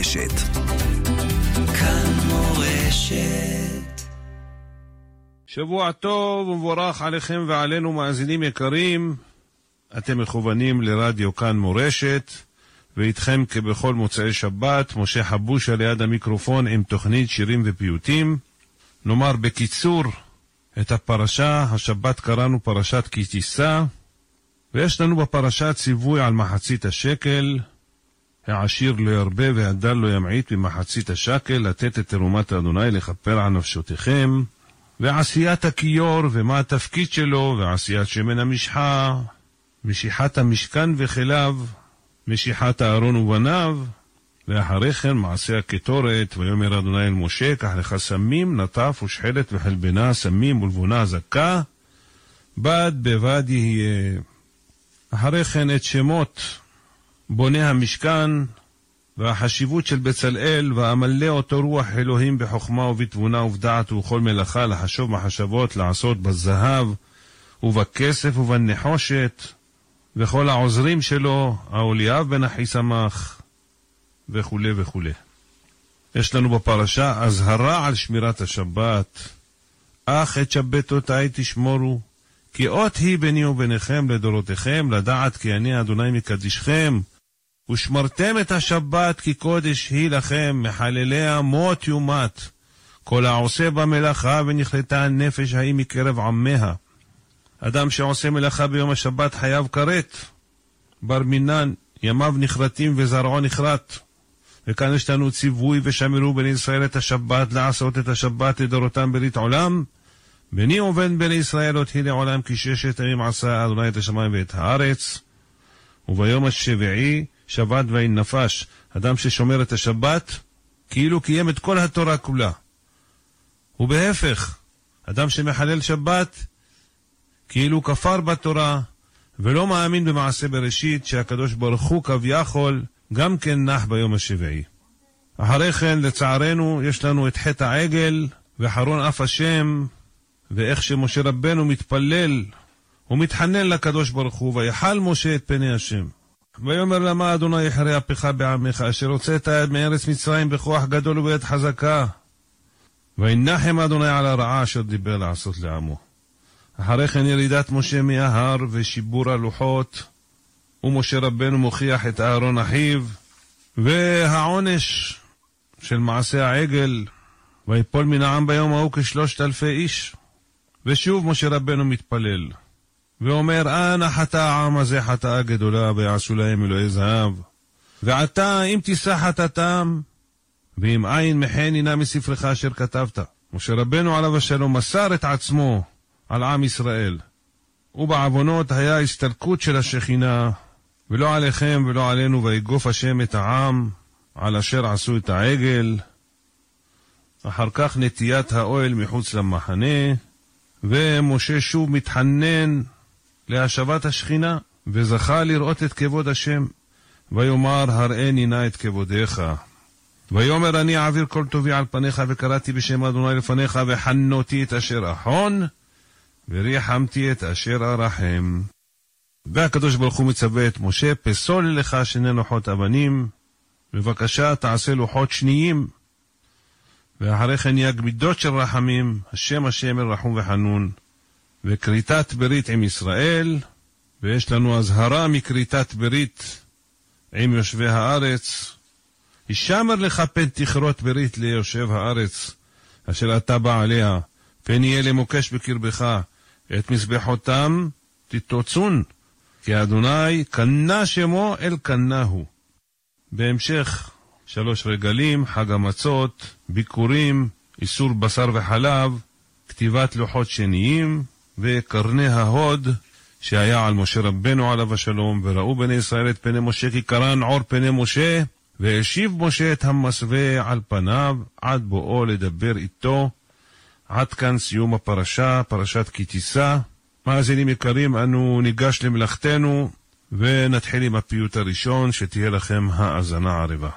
מורשת. כאן מורשת. שבוע טוב ומבורך עליכם ועלינו מאזינים יקרים. אתם מכוונים לרדיו כאן מורשת, ואיתכם כבכל מוצאי שבת, משה חבושה ליד המיקרופון עם תוכנית שירים ופיוטים. נאמר בקיצור את הפרשה, השבת קראנו פרשת כי תישא, ויש לנו בפרשה ציווי על מחצית השקל, העשיר לא ירבה והדל לא ימעיט במחצית השקל, לתת את תרומת אדוני לכפר על נפשותיכם, ועשיית הכיור ומה התפקיד שלו, ועשיית שמן המשחה, משיחת המשכן וכליו, משיחת אהרון ובניו, ואחרי כן מעשה הקטורת, ויאמר אדוני אל משה, קח לך סמים, נטף ושחלת וחלבנה, סמים ולבונה זכה, בד בבד יהיה. אחרי כן את שמות בוני המשכן, והחשיבות של בצלאל, ואמלא אותו רוח אלוהים בחוכמה ובתבונה ובדעת ובכל מלאכה, לחשוב מחשבות, לעשות בזהב ובכסף ובנחושת, וכל העוזרים שלו, האוליאב בן אחיסמך, וכולי וכולי. יש לנו בפרשה אזהרה על שמירת השבת, אך את שבתותי תשמורו, כי אות היא ביני וביניכם לדורותיכם, לדעת כי אני אדוני מקדישכם, ושמרתם את השבת כי קודש היא לכם, מחלליה מות יומת. כל העושה במלאכה ונכלתה הנפש ההיא מקרב עמיה. אדם שעושה מלאכה ביום השבת חייב כרת. בר מינן, ימיו נכרתים וזרעו נכרת. וכאן יש לנו ציווי ושמרו בני ישראל את השבת, לעשות את השבת לדורותם ברית עולם. בני ובן בני ישראל אותי לעולם כי ששת ימים עשה אדוני את השמיים ואת הארץ. וביום השביעי שבת ואין נפש. אדם ששומר את השבת, כאילו קיים את כל התורה כולה. ובהפך, אדם שמחלל שבת, כאילו כפר בתורה, ולא מאמין במעשה בראשית, שהקדוש ברוך הוא כביכול גם כן נח ביום השביעי. אחרי כן, לצערנו, יש לנו את חטא העגל, וחרון אף השם, ואיך שמשה רבנו מתפלל ומתחנן לקדוש ברוך הוא, ויחל משה את פני השם. ויאמר למה אדוני יחרה אפיך בעמך, אשר הוצאת מארץ מצרים בכוח גדול וביד חזקה. וינחם אדוני על הרעה אשר דיבר לעשות לעמו. אחרי כן ירידת משה מההר ושיבור הלוחות, ומשה רבנו מוכיח את אהרון אחיו, והעונש של מעשה העגל, ויפול מן העם ביום ההוא כשלושת אלפי איש. ושוב משה רבנו מתפלל. ואומר, אנא חטא העם הזה חטאה גדולה, ויעשו להם אלוהי זהב. ועתה, אם תישא חטאתם, ואם אין מחן הנה מספרך אשר כתבת. משה רבנו עליו השלום מסר את עצמו על עם ישראל, ובעוונות היה הסתלקות של השכינה, ולא עליכם ולא עלינו, ויגוף השם את העם, על אשר עשו את העגל. אחר כך נטיית האוהל מחוץ למחנה, ומשה שוב מתחנן להשבת השכינה, וזכה לראות את כבוד השם, ויאמר הראני נא את כבודיך. ויאמר אני אעביר כל טובי על פניך, וקראתי בשם אדוני לפניך, וחנותי את אשר אחון, וריחמתי את אשר ארחם. והקדוש ברוך הוא מצווה את משה, פסול לך שני לוחות אבנים, בבקשה תעשה לוחות שניים, ואחרי כן יג מידות של רחמים, השם השם אל רחום וחנון, וכריתת ברית עם ישראל, ויש לנו אזהרה מכריתת ברית עם יושבי הארץ. הישמר לך פן תכרות ברית ליושב הארץ, אשר אתה בא עליה, פן יהיה למוקש בקרבך, את מזבחותם תתוצון, כי אדוני קנה שמו אל קנהו. בהמשך, שלוש רגלים, חג המצות, ביקורים, איסור בשר וחלב, כתיבת לוחות שניים, וקרני ההוד שהיה על משה רבנו עליו השלום, וראו בני ישראל את פני משה כי קרן עור פני משה, והשיב משה את המסווה על פניו עד בואו לדבר איתו. עד כאן סיום הפרשה, פרשת כי תישא. מאזינים יקרים, אנו ניגש למלאכתנו ונתחיל עם הפיוט הראשון, שתהיה לכם האזנה ערבה.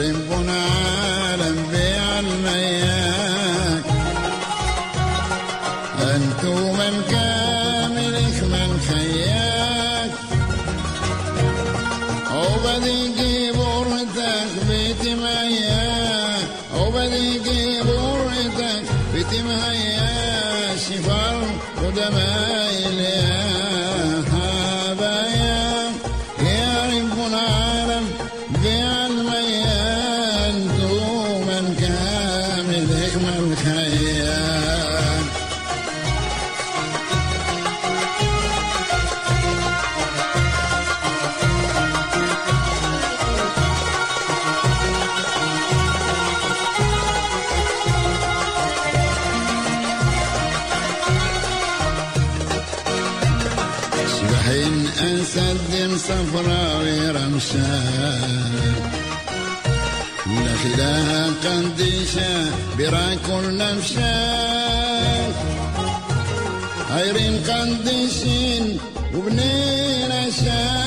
ربنا أعلم بعلميان بيرا كل نفشان هايرين قنديشين وبنين عشان.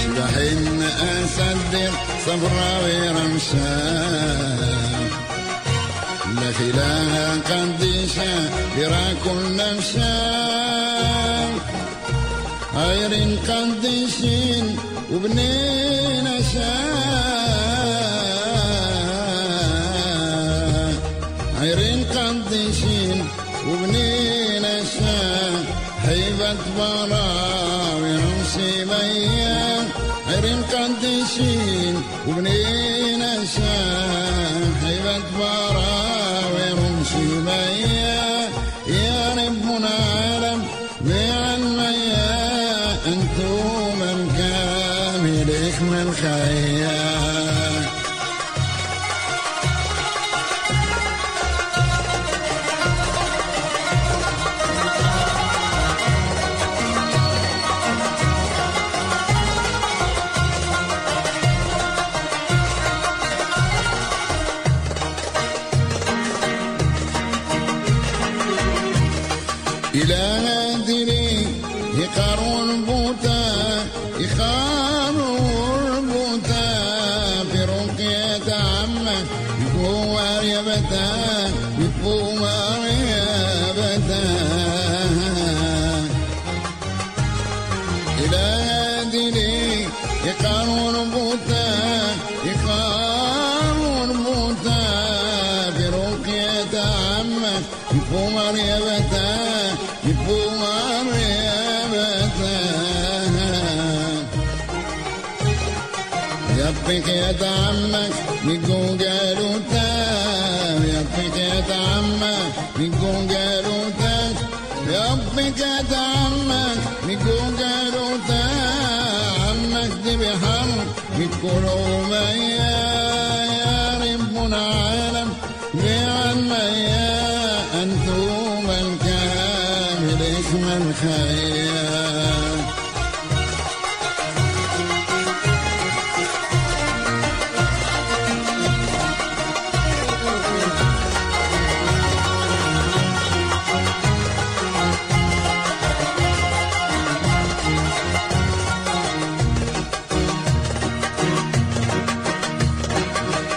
شبحين أصدق صفراوي رمشان. لا خلاها قنديشة بيرا كل نفشان غير قدسين وبنين أشاء؟ عيرين قضيشين وبنين أشاء؟ هيبة براوي رمسي بيا عيرين قضيشين وبنين أشاء؟ هيبة براوي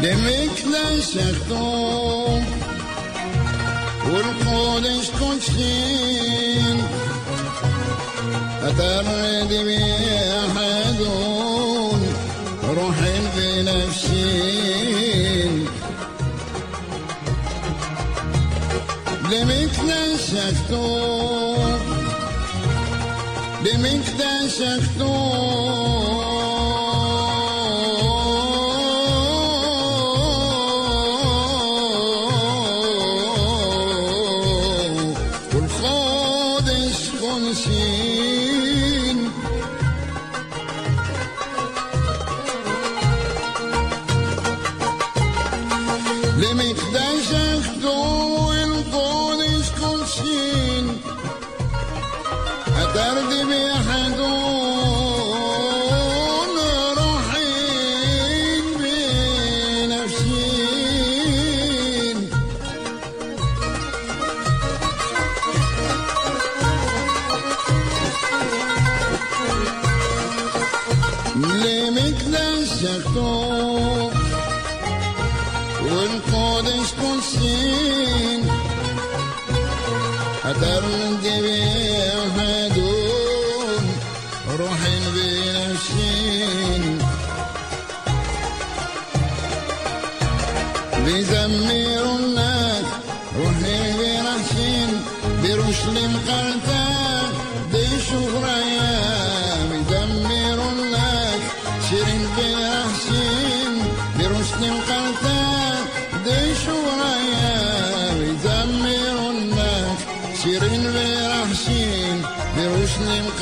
Demekler şartom Kul kodeş koçkin أترد بي أحد روح في نفسي دمك نشكتو دمك نشكتو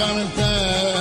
cantar.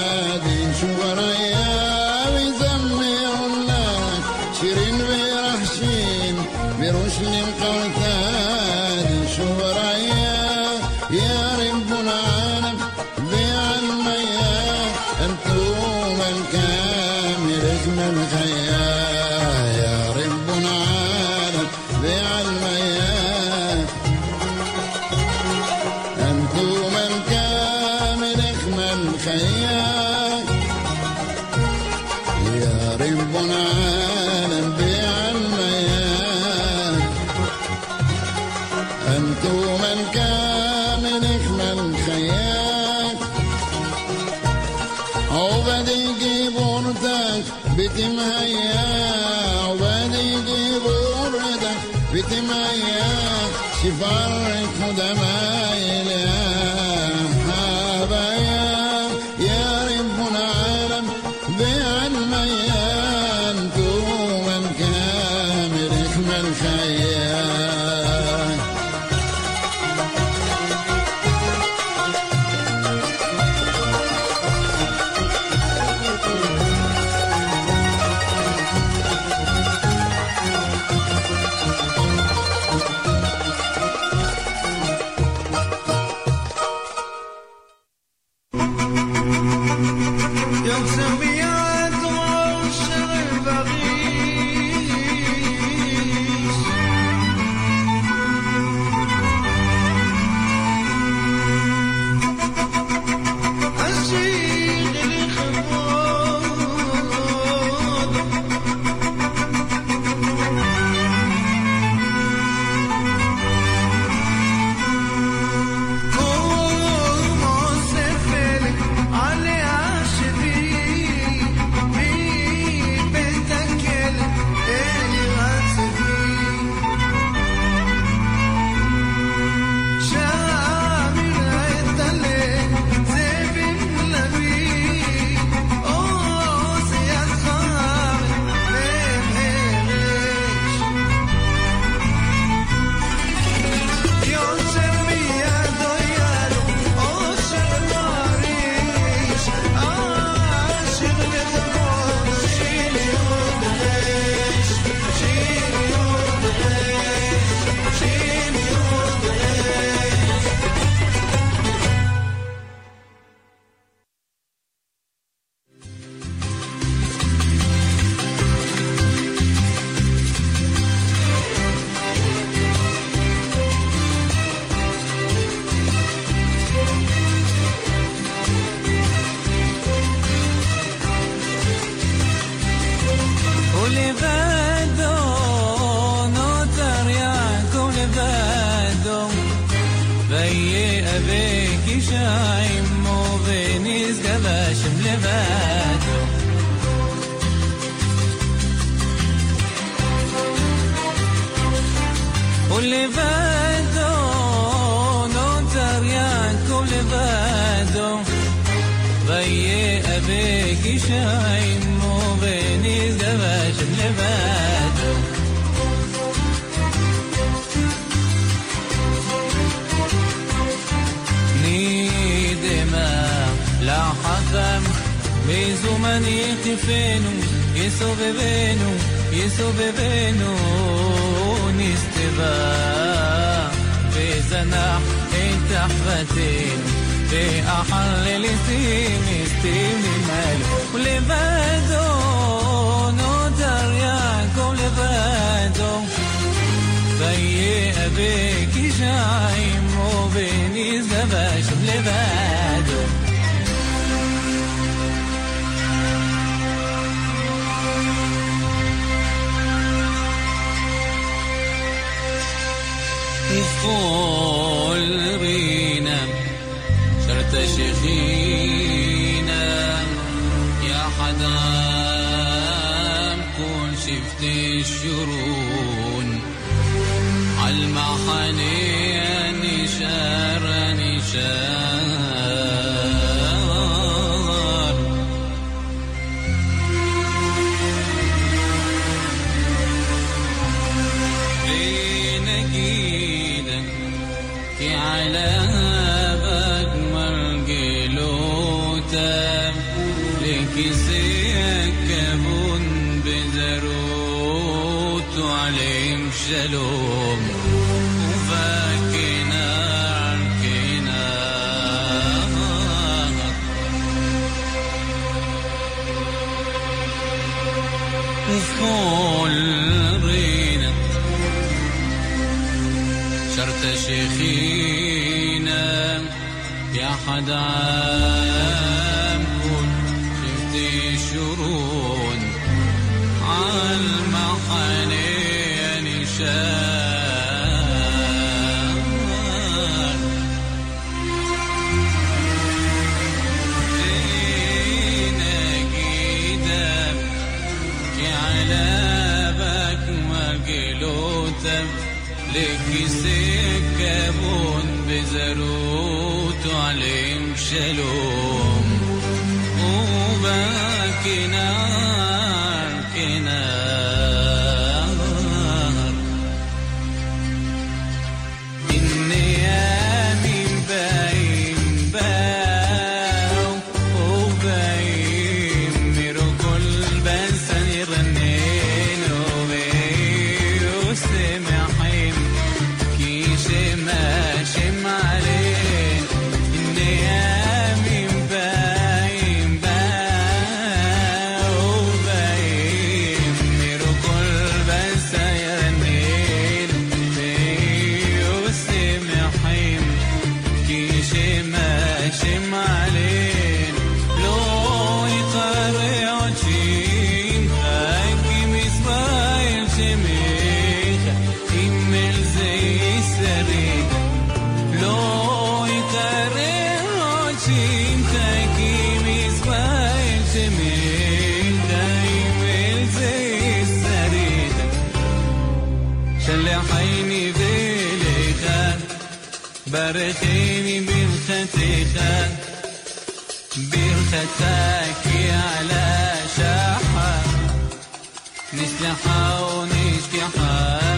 Yesu manirtifenu, Yesu bebenu, Yesu bebenu, nisteva. וזנח את אחוותנו, ואכל לליסים הסתים נמל, ולבדו נותר יעקב לבדו. ויהיה אבי כשעה עמו ונזדבש לבד. فولرينا شرت شيخينا يا حدا كون شفت الشروق. cielo. Hello.